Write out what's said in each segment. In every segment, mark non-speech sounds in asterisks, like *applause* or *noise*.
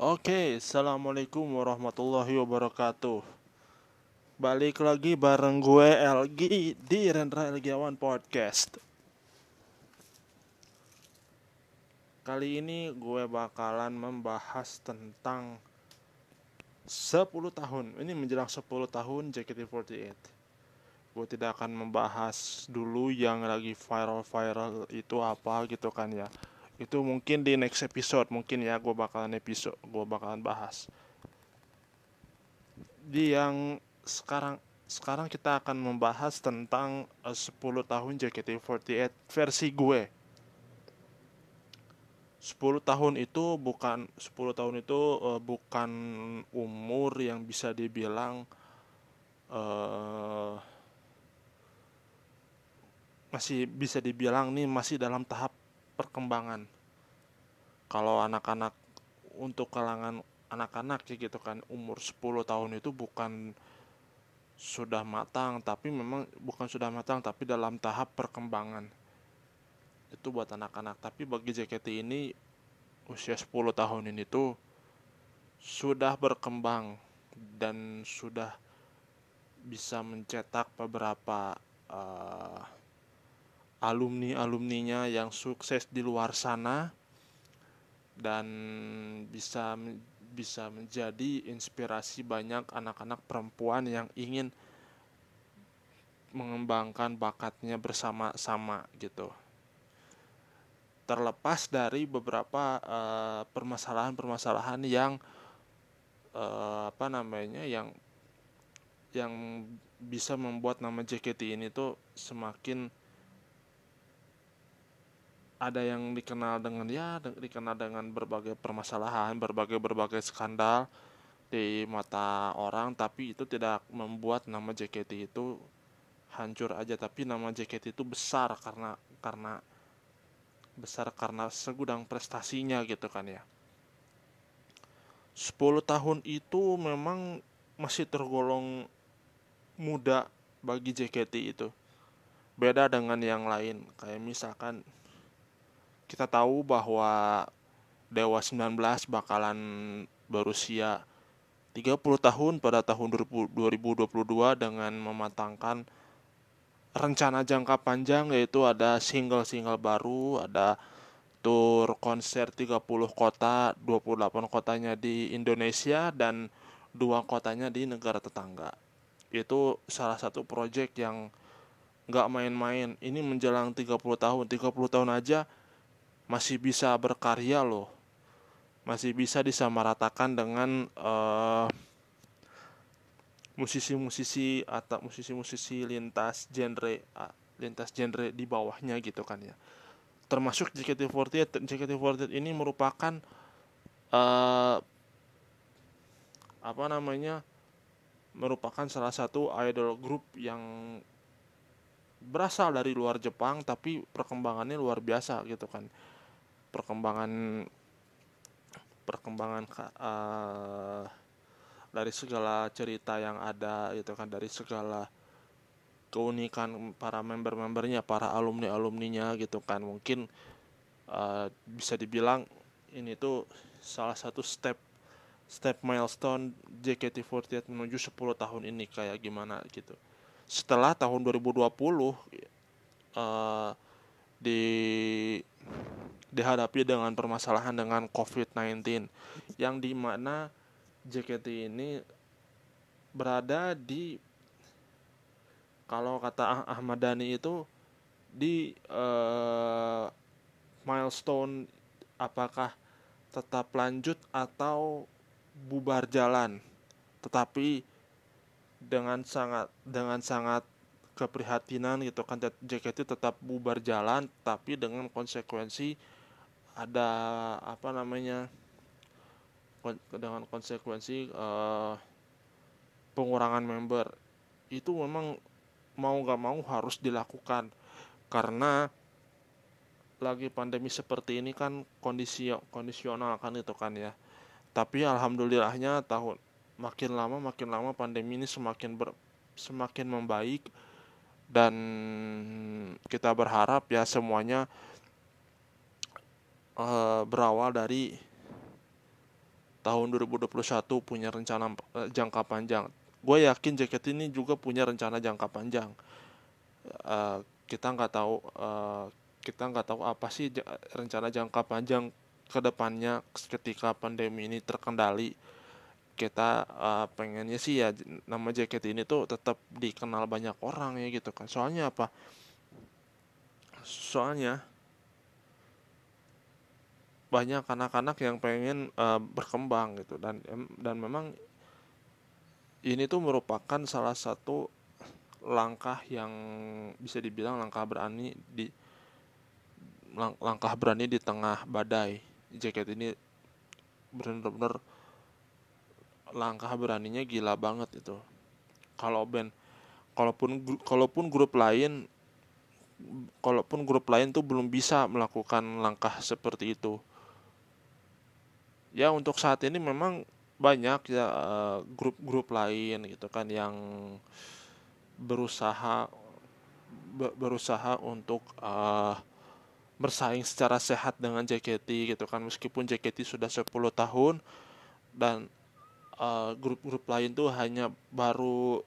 Oke, assalamualaikum warahmatullahi wabarakatuh. Balik lagi bareng gue LG di Rendra Elgiawan Podcast. Kali ini gue bakalan membahas tentang 10 tahun. Ini menjelang 10 tahun JKT48. Gue tidak akan membahas dulu yang lagi viral-viral itu apa gitu kan ya itu mungkin di next episode mungkin ya gue bakalan episode gue bakalan bahas. Di yang sekarang sekarang kita akan membahas tentang uh, 10 tahun JKT48 versi gue. 10 tahun itu bukan 10 tahun itu uh, bukan umur yang bisa dibilang uh, masih bisa dibilang nih masih dalam tahap perkembangan. Kalau anak-anak untuk kalangan anak-anak ya gitu kan umur 10 tahun itu bukan sudah matang tapi memang bukan sudah matang tapi dalam tahap perkembangan. Itu buat anak-anak. Tapi bagi JKT ini usia 10 tahun ini tuh sudah berkembang dan sudah bisa mencetak beberapa uh, alumni-alumninya yang sukses di luar sana dan bisa bisa menjadi inspirasi banyak anak-anak perempuan yang ingin mengembangkan bakatnya bersama-sama gitu. Terlepas dari beberapa uh, permasalahan-permasalahan yang uh, apa namanya yang yang bisa membuat nama JKT ini tuh semakin ada yang dikenal dengan ya dikenal dengan berbagai permasalahan, berbagai berbagai skandal di mata orang, tapi itu tidak membuat nama JKT itu hancur aja, tapi nama JKT itu besar karena karena besar karena segudang prestasinya gitu kan ya. 10 tahun itu memang masih tergolong muda bagi JKT itu. Beda dengan yang lain, kayak misalkan kita tahu bahwa Dewa 19 bakalan berusia 30 tahun pada tahun 2022 dengan mematangkan rencana jangka panjang yaitu ada single-single baru, ada tour konser 30 kota, 28 kotanya di Indonesia dan dua kotanya di negara tetangga. Itu salah satu proyek yang nggak main-main. Ini menjelang 30 tahun, 30 tahun aja masih bisa berkarya loh. Masih bisa disamaratakan dengan uh, musisi-musisi atau musisi-musisi lintas genre uh, lintas genre di bawahnya gitu kan ya. Termasuk JKT48 JKT48 ini merupakan uh, apa namanya merupakan salah satu idol group yang berasal dari luar Jepang tapi perkembangannya luar biasa gitu kan perkembangan perkembangan uh, dari segala cerita yang ada gitu kan dari segala keunikan para member-membernya para alumni alumninya gitu kan. Mungkin uh, bisa dibilang ini tuh salah satu step step milestone JKT48 menuju 10 tahun ini kayak gimana gitu. Setelah tahun 2020 uh, di dihadapi dengan permasalahan dengan COVID-19 yang di mana JKT ini berada di kalau kata ah-, Ahmad Dhani itu di uh, milestone apakah tetap lanjut atau bubar jalan. Tetapi dengan sangat dengan sangat keprihatinan gitu kan JKT tetap bubar jalan tapi dengan konsekuensi ada apa namanya dengan konsekuensi uh, pengurangan member. Itu memang mau gak mau harus dilakukan. Karena lagi pandemi seperti ini kan kondisi kondisional kan itu kan ya. Tapi alhamdulillahnya tahun makin lama makin lama pandemi ini semakin ber, semakin membaik. Dan kita berharap ya semuanya uh, berawal dari tahun 2021 punya rencana uh, jangka panjang. Gue yakin JKT ini juga punya rencana jangka panjang. Uh, kita nggak tahu uh, kita nggak tahu apa sih rencana jangka panjang ke depannya ketika pandemi ini terkendali. Kita uh, pengennya sih ya nama JKT ini tuh tetap dikenal banyak orang ya gitu kan. Soalnya apa? Soalnya banyak anak-anak yang pengen uh, berkembang gitu. Dan dan memang ini tuh merupakan salah satu langkah yang bisa dibilang langkah berani di lang, langkah berani di tengah badai. Jaket ini benar-benar langkah beraninya gila banget itu. Kalau band kalaupun kalaupun grup lain kalaupun grup lain tuh belum bisa melakukan langkah seperti itu ya untuk saat ini memang banyak ya eh, grup-grup lain gitu kan yang berusaha berusaha untuk uh, bersaing secara sehat dengan JKT gitu kan. Meskipun JKT sudah 10 tahun dan eh, grup-grup uh, lain tuh hanya baru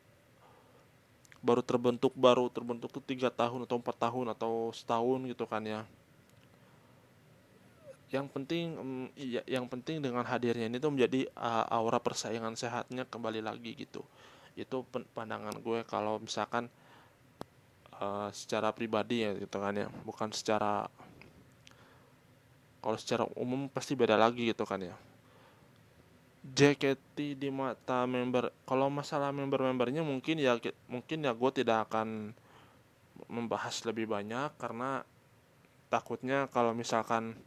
baru terbentuk baru terbentuk tuh tiga tahun atau empat tahun atau setahun gitu kan ya yang penting um, ya, yang penting dengan hadirnya ini tuh menjadi uh, aura persaingan sehatnya kembali lagi gitu. Itu pandangan gue kalau misalkan uh, secara pribadi ya gitu kan ya. Bukan secara kalau secara umum pasti beda lagi gitu kan ya. JKT di mata member kalau masalah member-membernya mungkin ya mungkin ya gue tidak akan membahas lebih banyak karena takutnya kalau misalkan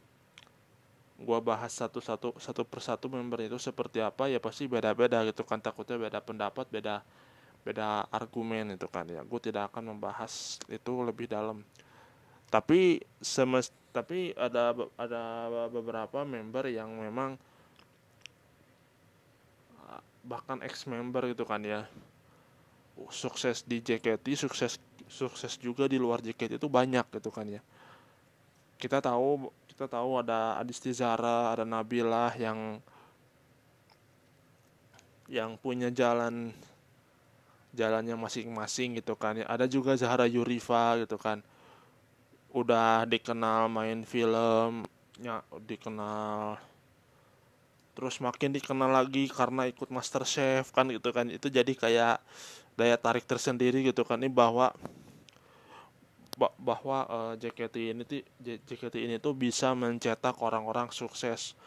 gue bahas satu-satu satu persatu member itu seperti apa ya pasti beda-beda gitu kan. Takutnya beda pendapat beda beda argumen itu kan. Ya gue tidak akan membahas itu lebih dalam. Tapi semest tapi ada ada beberapa member yang memang bahkan ex member gitu kan ya. Sukses di JKT sukses sukses juga di luar JKT itu banyak gitu kan ya kita tahu kita tahu ada Adisti Zara ada Nabila yang yang punya jalan jalannya masing-masing gitu kan. Ada juga Zahra Yurifa gitu kan. Udah dikenal main film ya dikenal. Terus makin dikenal lagi karena ikut Master Chef kan gitu kan. Itu jadi kayak daya tarik tersendiri gitu kan. Ini bahwa bahwa uh, eh, JKT ini JKT ini tuh bisa mencetak orang-orang sukses.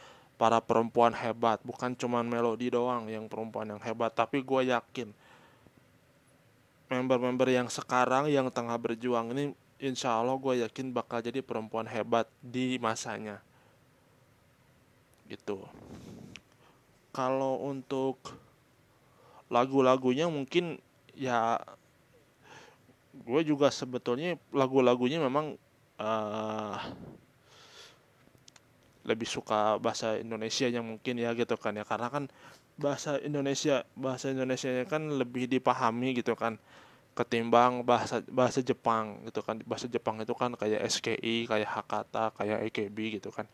Para perempuan hebat bukan cuman melodi doang yang perempuan yang hebat tapi gue yakin member-member yang sekarang yang tengah berjuang ini insya Allah gue yakin bakal jadi perempuan hebat di masanya. Gitu. Kalau untuk lagu-lagunya mungkin ya gue juga sebetulnya lagu-lagunya memang uh, lebih suka bahasa Indonesia yang mungkin ya gitu kan ya. Karena kan bahasa Indonesia bahasa Indonesia kan lebih dipahami gitu kan ketimbang bahasa bahasa Jepang gitu kan. Bahasa Jepang itu kan kayak SKI kayak Hakata kayak EKB gitu kan.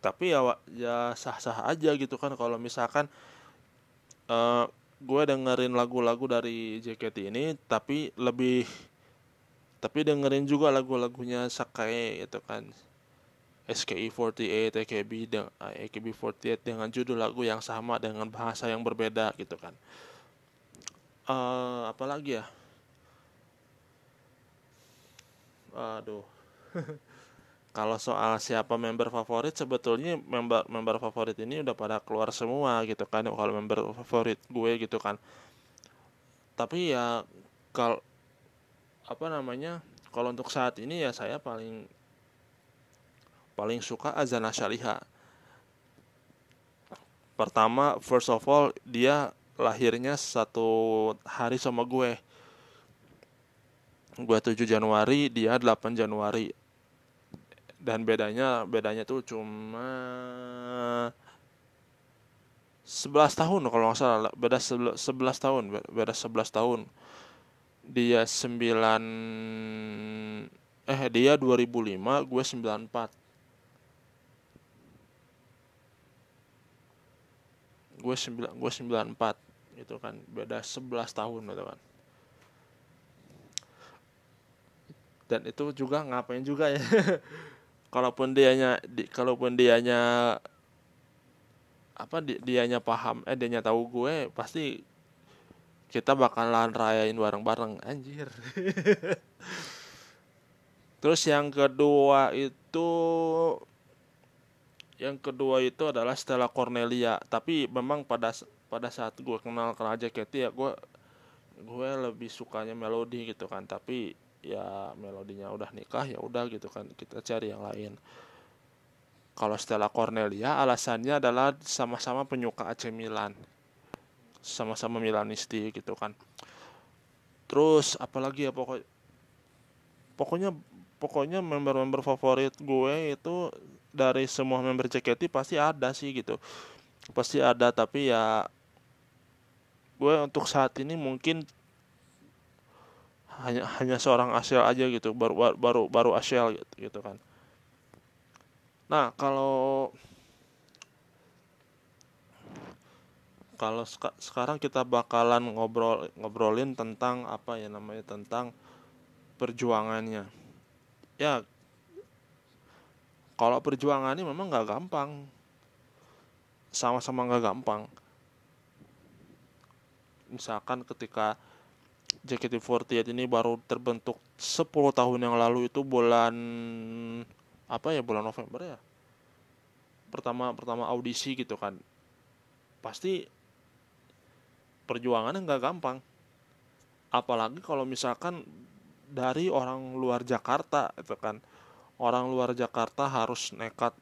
Tapi ya ya sah sah aja gitu kan. Kalau misalkan uh, gue dengerin lagu-lagu dari JKT ini tapi lebih tapi dengerin juga lagu-lagunya Sakai itu kan. SKI48 AKB dengan AKB48 dengan judul lagu yang sama dengan bahasa yang berbeda gitu kan. Uh, apa lagi ya? Aduh *laughs* kalau soal siapa member favorit sebetulnya member member favorit ini udah pada keluar semua gitu kan. Kalau member favorit gue gitu kan. Tapi ya kalau apa namanya kalau untuk saat ini ya saya paling paling suka Azana Syaliha. Pertama first of all dia lahirnya satu hari sama gue. Gue 7 Januari dia 8 Januari dan bedanya bedanya tuh cuma 11 tahun kalau nggak salah. Beda 11 tahun beda 11 tahun. Dia 9 eh dia 2005 gue 94 gue sembilan gue sembilan empat gitu kan. Beda 11 tahun gitu kan. Dan itu juga ngapain juga ya *laughs* kalaupun dianya di, kalaupun dianya apa di, dianya paham eh dianya tahu gue pasti kita bakalan rayain bareng-bareng anjir. *laughs* Terus yang kedua itu yang kedua itu adalah Stella Cornelia. Tapi memang pada pada saat gue kenal kenal JKT ya gue gue lebih sukanya melodi gitu kan. Tapi ya melodinya udah nikah ya udah gitu kan kita cari yang lain. Kalau Stella Cornelia alasannya adalah sama-sama penyuka AC Milan. Sama-sama Milanisti gitu kan. Terus apalagi ya pokok pokoknya pokoknya member-member favorit gue itu dari semua member JKT pasti ada sih gitu. Pasti ada tapi ya gue untuk saat ini mungkin hanya hanya seorang Asiel aja gitu baru baru baru Asiel gitu, gitu kan. Nah kalau kalau seka, sekarang kita bakalan ngobrol ngobrolin tentang apa ya namanya tentang perjuangannya. Ya kalau perjuangannya memang nggak gampang. Sama-sama nggak gampang. Misalkan ketika JKT48 ini baru terbentuk 10 tahun yang lalu itu bulan apa ya bulan November ya? Pertama pertama audisi gitu kan. Pasti perjuangannya nggak gampang. Apalagi kalau misalkan dari orang luar Jakarta itu kan. Orang luar Jakarta harus nekat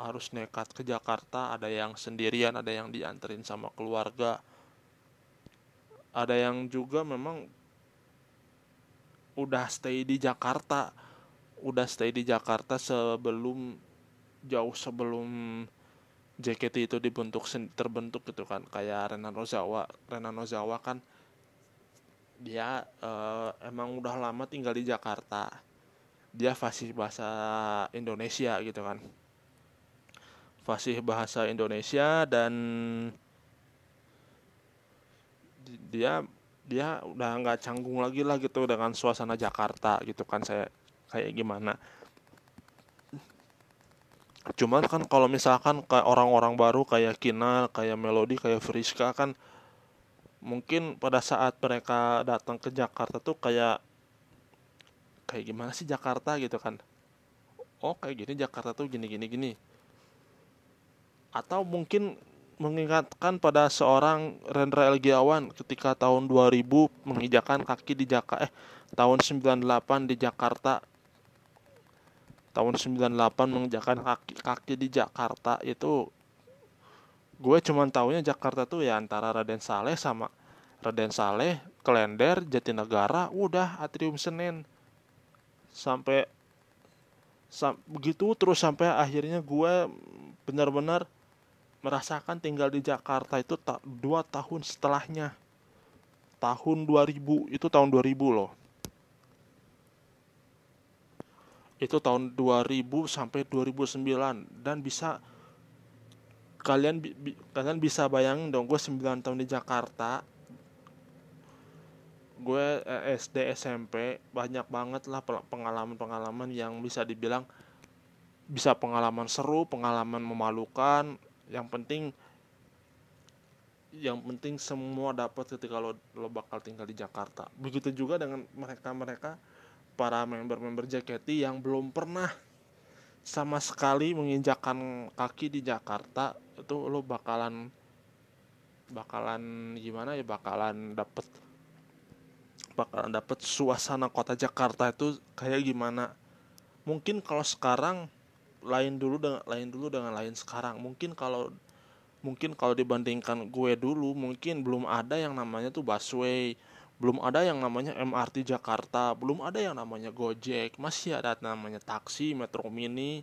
harus nekat ke Jakarta ada yang sendirian ada yang dianterin sama keluarga ada yang juga memang udah stay di Jakarta. Udah stay di Jakarta sebelum jauh sebelum JKT itu dibentuk terbentuk gitu kan. Kayak Renan Rozawa Renan Rozawa kan dia uh, emang udah lama tinggal di Jakarta. Dia fasih bahasa Indonesia gitu kan. Fasih bahasa Indonesia dan dia dia udah nggak canggung lagi lah gitu dengan suasana Jakarta gitu kan saya kayak gimana. Cuman kan kalau misalkan kayak orang-orang baru kayak Kina, kayak Melody, kayak Friska kan mungkin pada saat mereka datang ke Jakarta tuh kayak kayak gimana sih Jakarta gitu kan? Oh kayak gini Jakarta tuh gini gini gini. Atau mungkin mengingatkan pada seorang Rendra Elgiawan ketika tahun 2000 menginjakan kaki di Jakarta eh tahun 98 di Jakarta. Tahun 98 menginjakan kaki kaki di Jakarta itu gue cuman tahunya Jakarta tuh ya antara Raden Saleh sama Raden Saleh, Klender, Jatinegara, udah Atrium Senen. Sampai sam, begitu terus sampai akhirnya gue benar-benar merasakan tinggal di Jakarta itu tak dua tahun setelahnya. Tahun 2000 itu tahun 2000 loh. Itu tahun 2000 sampai 2009 dan bisa kalian bi, kalian bisa bayangin dong gue 9 tahun di Jakarta. Gue eh, SD SMP banyak banget lah pengalaman-pengalaman yang bisa dibilang bisa pengalaman seru pengalaman memalukan yang penting yang penting semua dapat ketika lo lo bakal tinggal di Jakarta. Begitu juga dengan mereka mereka para member-member JKT yang belum pernah sama sekali menginjakan kaki di Jakarta itu lo bakalan bakalan gimana ya bakalan dapet bakalan dapet suasana kota Jakarta itu kayak gimana. Mungkin kalau sekarang lain dulu dengan lain dulu dengan lain sekarang. Mungkin kalau mungkin kalau dibandingkan gue dulu mungkin belum ada yang namanya tuh busway belum ada yang namanya MRT Jakarta belum ada yang namanya Gojek masih ada namanya taksi Metro Mini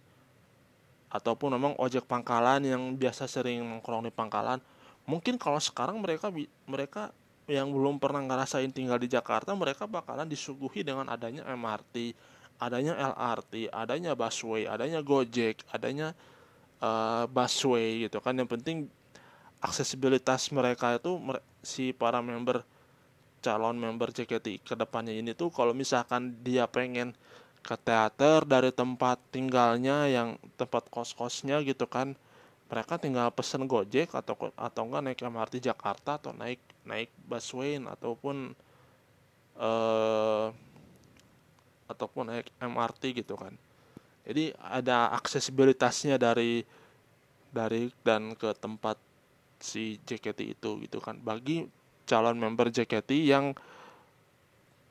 ataupun memang ojek pangkalan yang biasa sering nongkrong di pangkalan. Mungkin kalau sekarang mereka mereka yang belum pernah ngerasain tinggal di Jakarta mereka bakalan disuguhi dengan adanya MRT adanya LRT, adanya busway, adanya Gojek, adanya uh, busway gitu kan. Yang penting aksesibilitas mereka itu si para member calon member JKT ke depannya ini tuh kalau misalkan dia pengen ke teater dari tempat tinggalnya yang tempat kos-kosnya gitu kan mereka tinggal pesen Gojek atau atau enggak naik MRT Jakarta atau naik naik busway ataupun eh, ataupun naik MRT gitu kan. Jadi ada aksesibilitasnya dari dari dan ke tempat si JKT itu gitu kan. Bagi calon member JKT yang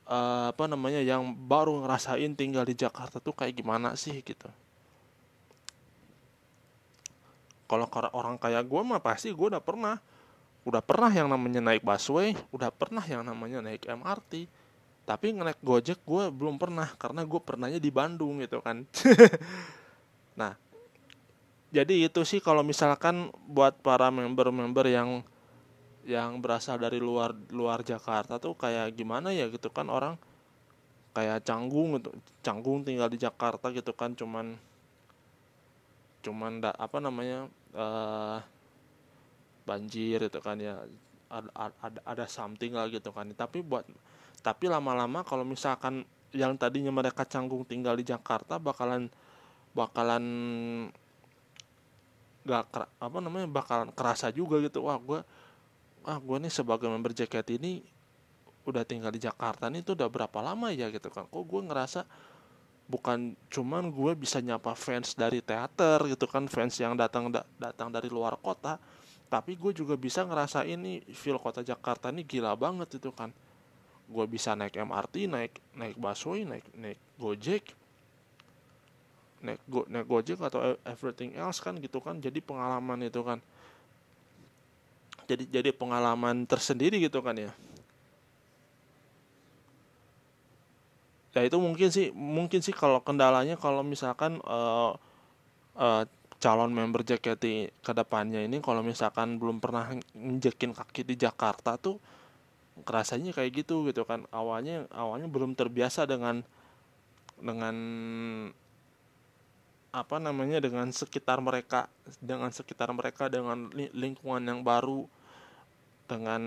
uh, apa namanya yang baru ngerasain tinggal di Jakarta tuh kayak gimana sih gitu. Kalau orang kayak gue mah pasti gue udah pernah udah pernah yang namanya naik busway udah pernah yang namanya naik MRT tapi naik gojek gue belum pernah karena gue pernahnya di Bandung gitu kan. *laughs* Nah jadi itu sih kalau misalkan buat para member-member yang yang berasal dari luar luar Jakarta tuh kayak gimana ya gitu kan orang kayak canggung gitu canggung tinggal di Jakarta gitu kan cuman cuman da, apa namanya uh, banjir gitu kan ya ada, ada ada something lah gitu kan. Tapi buat tapi lama-lama kalau misalkan yang tadinya mereka canggung tinggal di Jakarta bakalan bakalan gak apa namanya bakalan kerasa juga gitu. Wah gue ah gue nih sebagai member JKT ini udah tinggal di Jakarta nih tuh udah berapa lama ya gitu kan. Kok gue ngerasa bukan cuman gue bisa nyapa fans dari teater gitu kan fans yang datang da datang dari luar kota tapi gue juga bisa ngerasa ini feel kota Jakarta ini gila banget itu kan gue bisa naik MRT naik naik busway naik naik Gojek naik go, naik gojek atau everything else kan gitu kan. Jadi pengalaman itu kan. Jadi jadi pengalaman tersendiri gitu kan ya. Ya itu mungkin sih mungkin sih kalau kendalanya kalau misalkan uh, uh, calon member JKT ke depannya ini kalau misalkan belum pernah ngejekin kaki di Jakarta tuh rasanya kayak gitu gitu kan. Awalnya awalnya belum terbiasa dengan dengan apa namanya dengan sekitar mereka dengan sekitar mereka dengan lingkungan yang baru dengan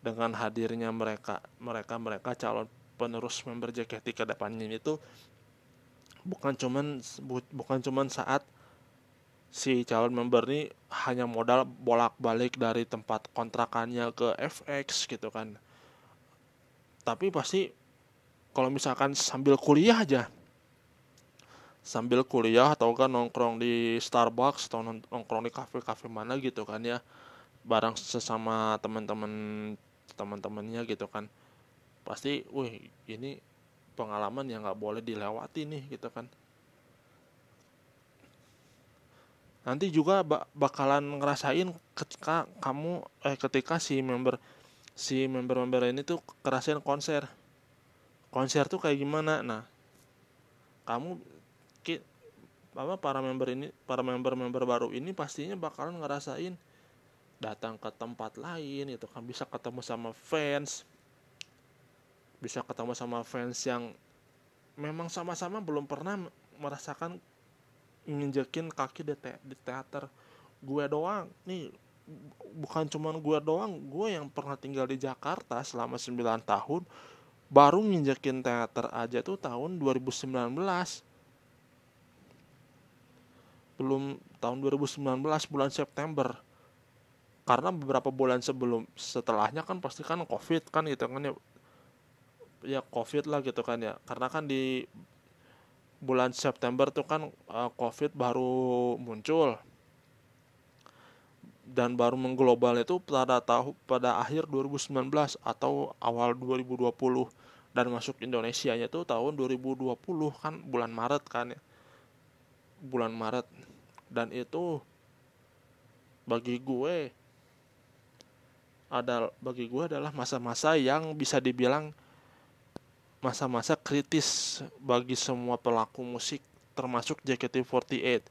dengan hadirnya mereka mereka mereka calon penerus member JKT ke depannya itu bukan cuman bukan cuman saat si calon member ini hanya modal bolak-balik dari tempat kontrakannya ke FX gitu kan. Tapi pasti kalau misalkan sambil kuliah aja sambil kuliah atau kan nongkrong di Starbucks atau nongkrong di kafe-kafe mana gitu kan ya bareng sesama teman-teman teman-temannya gitu kan pasti wih ini pengalaman yang nggak boleh dilewati nih gitu kan nanti juga bakalan ngerasain ketika kamu eh ketika si member si member-member ini tuh kerasain konser. Konser tuh kayak gimana? Nah kamu apa para member ini para member-member baru ini pastinya bakalan ngerasain datang ke tempat lain itu kan. Bisa ketemu sama fans bisa ketemu sama fans yang memang sama-sama belum pernah merasakan nginjekin kaki di, te di teater. Gue doang. Nih bukan cuman gue doang gue yang pernah tinggal di Jakarta selama 9 tahun baru nginjekin teater aja tuh tahun 2019 belum tahun 2019 bulan September. Karena beberapa bulan sebelum setelahnya kan pasti kan covid kan gitu kan ya. Ya covid lah gitu kan ya. Karena kan di bulan September tuh kan uh, covid baru muncul. Dan baru mengglobal itu pada tahu pada akhir 2019 atau awal 2020 dan masuk Indonesia nya tuh tahun 2020 kan bulan Maret kan ya. Bulan Maret. Dan itu bagi gue ada bagi gue adalah masa-masa yang bisa dibilang masa-masa kritis bagi semua pelaku musik termasuk JKT48.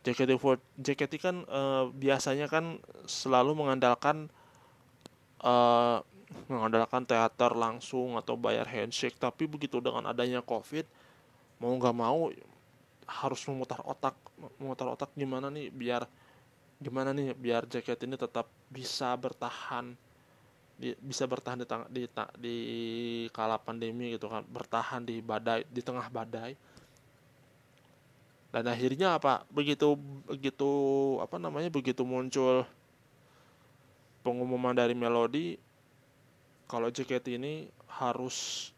JKT48 JKT kan e, biasanya kan selalu mengandalkan e, mengandalkan teater langsung atau bayar handshake tapi begitu dengan adanya covid mau nggak mau harus memutar otak memutar otak gimana nih biar gimana nih biar jaket ini tetap bisa bertahan di, bisa bertahan di, di di kala pandemi gitu kan bertahan di badai di tengah badai. Dan akhirnya apa? Begitu begitu apa namanya begitu muncul pengumuman dari Melodi kalau JKT ini harus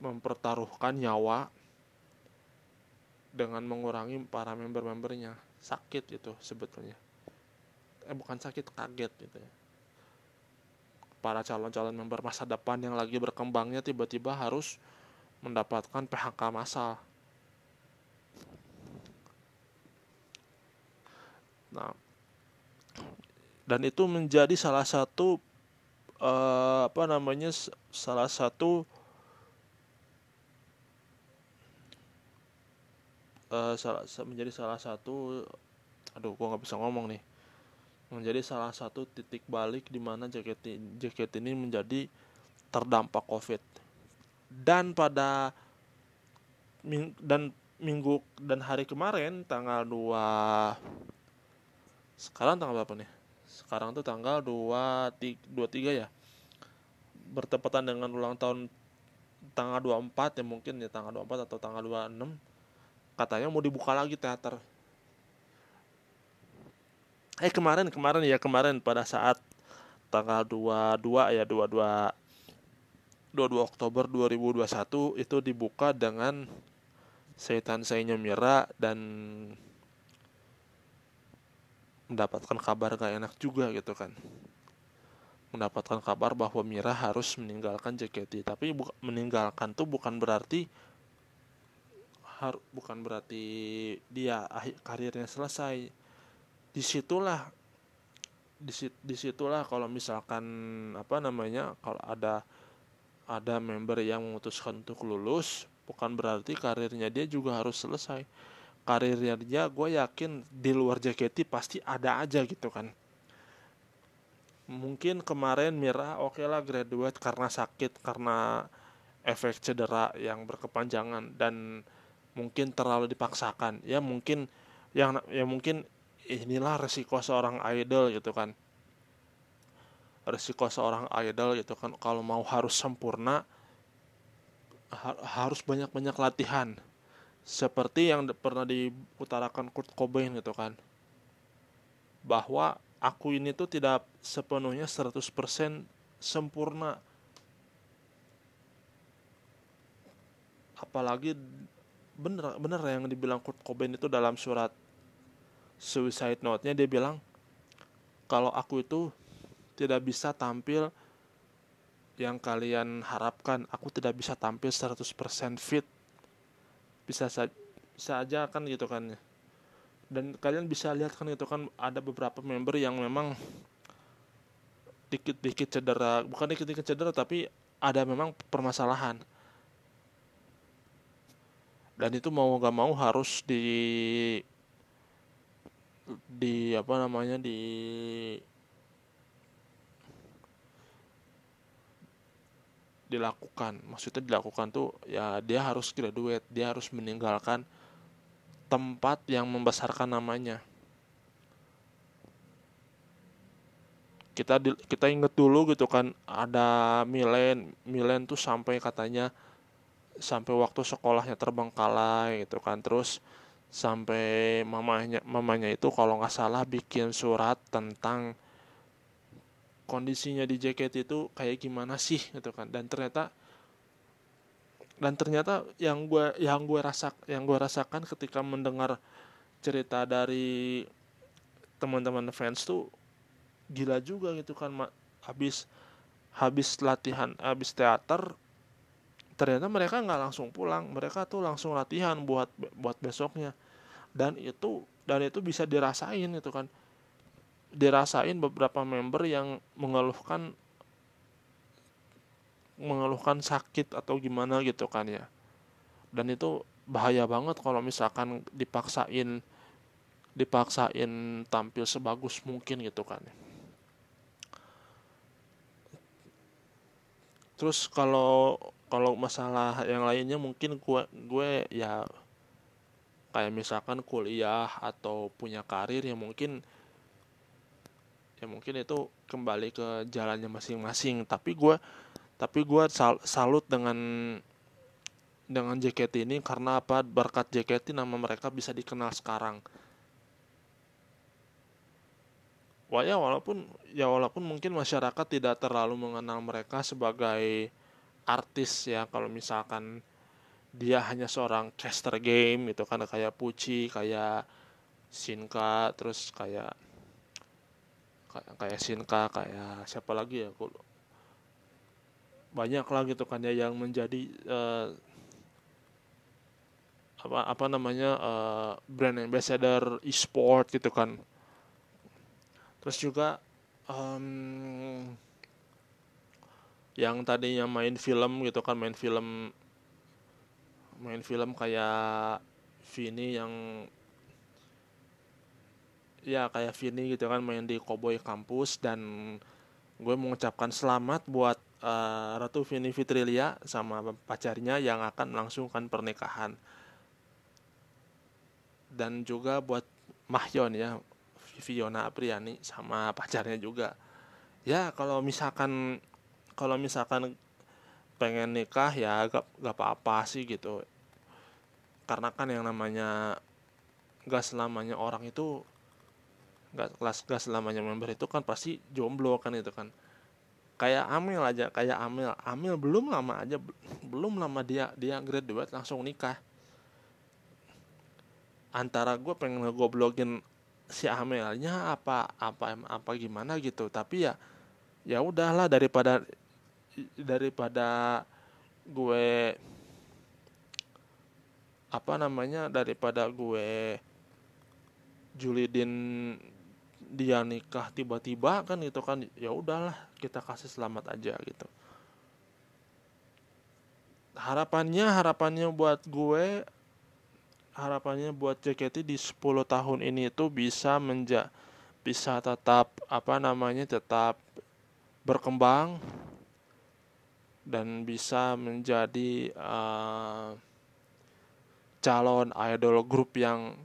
mempertaruhkan nyawa dengan mengurangi para member-membernya. Sakit itu sebetulnya. Eh bukan sakit kaget gitu ya para calon-calon member masa depan yang lagi berkembangnya tiba-tiba harus mendapatkan PHK massal. Nah, dan itu menjadi salah satu uh, apa namanya salah satu uh, salah, menjadi salah satu aduh gua nggak bisa ngomong nih menjadi salah satu titik balik di mana JKT, JKT ini menjadi terdampak COVID. Dan pada ming, dan minggu dan hari kemarin tanggal 2 sekarang tanggal berapa nih? Sekarang tuh tanggal 2 23 ya. Bertepatan dengan ulang tahun tanggal 24 ya mungkin ya tanggal 24 atau tanggal 26 katanya mau dibuka lagi teater eh kemarin kemarin ya kemarin pada saat tanggal 22 ya 22 22 Oktober 2021 itu dibuka dengan Setan Saynya Mira dan mendapatkan kabar gak enak juga gitu kan. Mendapatkan kabar bahwa Mira harus meninggalkan JKT tapi meninggalkan tuh bukan berarti har bukan berarti dia akhir karirnya selesai di situlah di situlah kalau misalkan apa namanya kalau ada ada member yang memutuskan untuk lulus bukan berarti karirnya dia juga harus selesai. Karirnya dia gue yakin di luar JKT pasti ada aja gitu kan. Mungkin kemarin Mira oke okay lah graduate karena sakit karena efek cedera yang berkepanjangan dan mungkin terlalu dipaksakan. Ya mungkin yang ya mungkin inilah resiko seorang idol gitu kan. Resiko seorang idol gitu kan. Kalau mau harus sempurna ha harus banyak-banyak latihan. Seperti yang pernah diutarakan Kurt Cobain gitu kan. Bahwa aku ini tuh tidak sepenuhnya 100% sempurna. Apalagi bener bener yang dibilang Kurt Cobain itu dalam surat suicide note-nya dia bilang kalau aku itu tidak bisa tampil yang kalian harapkan aku tidak bisa tampil 100% fit. Bisa saja bisa aja kan gitu kan dan kalian bisa lihat kan itu kan ada beberapa member yang memang dikit-dikit cedera bukan dikit-dikit cedera tapi ada memang permasalahan. Dan itu mau gak mau harus di di apa namanya di dilakukan. Maksudnya dilakukan tuh ya dia harus graduate dia harus meninggalkan tempat yang membesarkan namanya. Kita di, kita inget dulu gitu kan ada Milen Milen tuh sampai katanya sampai waktu sekolahnya terbengkalai gitu kan. Terus sampai mamanya mamanya itu kalau nggak salah bikin surat tentang kondisinya di JKT itu kayak gimana sih gitu kan. Dan ternyata dan ternyata yang gue yang gue rasak yang gue rasakan ketika mendengar cerita dari teman-teman fans tuh gila juga gitu kan habis habis latihan habis teater ternyata mereka nggak langsung pulang. Mereka tuh langsung latihan buat buat besoknya. Dan itu dan itu bisa dirasain itu kan. Dirasain beberapa member yang mengeluhkan mengeluhkan sakit atau gimana gitu kan ya. Dan itu bahaya banget kalau misalkan dipaksain dipaksain tampil sebagus mungkin gitu kan terus kalau kalau masalah yang lainnya mungkin gue gue ya kayak misalkan kuliah atau punya karir yang mungkin ya mungkin itu kembali ke jalannya masing-masing. Tapi gue tapi gue sal salut dengan dengan JKT ini karena apa? Berkat JKT nama mereka bisa dikenal sekarang. Wah ya walaupun ya walaupun mungkin masyarakat tidak terlalu mengenal mereka sebagai artis ya kalau misalkan dia hanya seorang caster game itu kan kayak Puci kayak Shinka terus kayak kayak kayak Shinka kayak siapa lagi ya aku banyak lah gitu kan ya yang menjadi uh, apa apa namanya uh, brand ambassador e-sport gitu kan. Terus juga um, yang tadinya main film gitu kan main film main film kayak Vini yang ya kayak Vini gitu kan main di Cowboy Kampus. Dan gue mengucapkan selamat buat uh, Ratu Vini Fitrilia sama pacarnya yang akan melangsungkan pernikahan. Dan juga buat Mahyon ya Fiona Apriani sama pacarnya juga. Ya kalau misalkan kalau misalkan pengen nikah ya gak, gak apa-apa sih gitu. Karena kan yang namanya gak selamanya orang itu nggak kelas gas selamanya member itu kan pasti jomblo kan itu kan. Kayak Amil aja kayak Amil Amil belum lama aja belum lama dia dia graduate langsung nikah. Antara gue pengen ngegoblokin si Amilnya apa apa apa gimana gitu. Tapi ya ya udahlah daripada daripada gue apa namanya daripada gue julidin dia nikah tiba-tiba kan gitu kan ya udahlah kita kasih selamat aja gitu. Harapannya harapannya buat gue harapannya buat JKT di 10 tahun ini itu bisa menja bisa tetap apa namanya tetap berkembang dan bisa menjadi uh, calon idol grup yang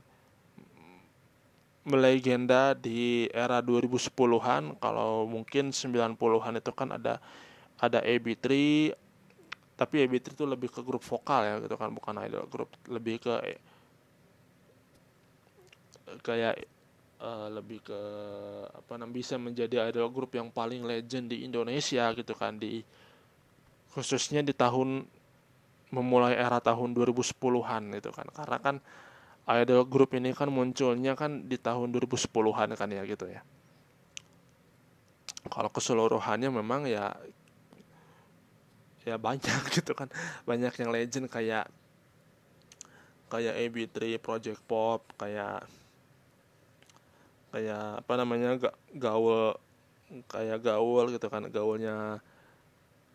melegenda di era 2010-an kalau mungkin 90-an itu kan ada ada AB3 tapi AB3 itu lebih ke grup vokal ya gitu kan. Bukan idol grup lebih ke kayak uh, lebih ke apa namanya bisa menjadi idol grup yang paling legend di Indonesia gitu kan di khususnya di tahun memulai era tahun 2010-an gitu kan karena kan idol group ini kan munculnya kan di tahun 2010-an kan ya gitu ya. Kalau keseluruhannya memang ya ya banyak *laughs* gitu kan. Banyak yang legend kayak kayak AB3 Project Pop, kayak kayak apa namanya gaul kayak gaul gitu kan gaulnya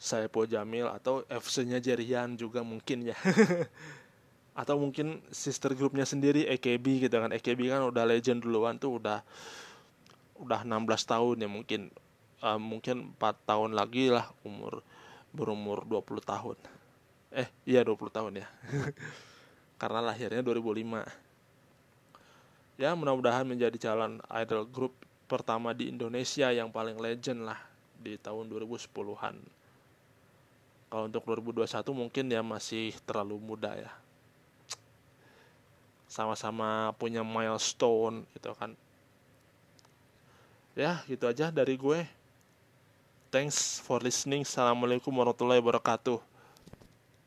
Saipul Jamil atau FC-nya Jerian juga mungkin ya. *laughs* Atau mungkin sister grupnya sendiri EKB gitu kan. EKB kan udah legend duluan tuh udah udah 16 tahun ya mungkin. Uh, mungkin 4 tahun lagi lah umur berumur 20 tahun. Eh iya 20 tahun ya. *laughs* Karena lahirnya 2005 ya mudah-mudahan menjadi calon idol group pertama di Indonesia yang paling legend lah di tahun 2010-an kalau untuk 2021 mungkin ya masih terlalu muda ya. Sama-sama punya milestone gitu kan. Ya gitu aja dari gue. Thanks for listening. Assalamualaikum warahmatullahi wabarakatuh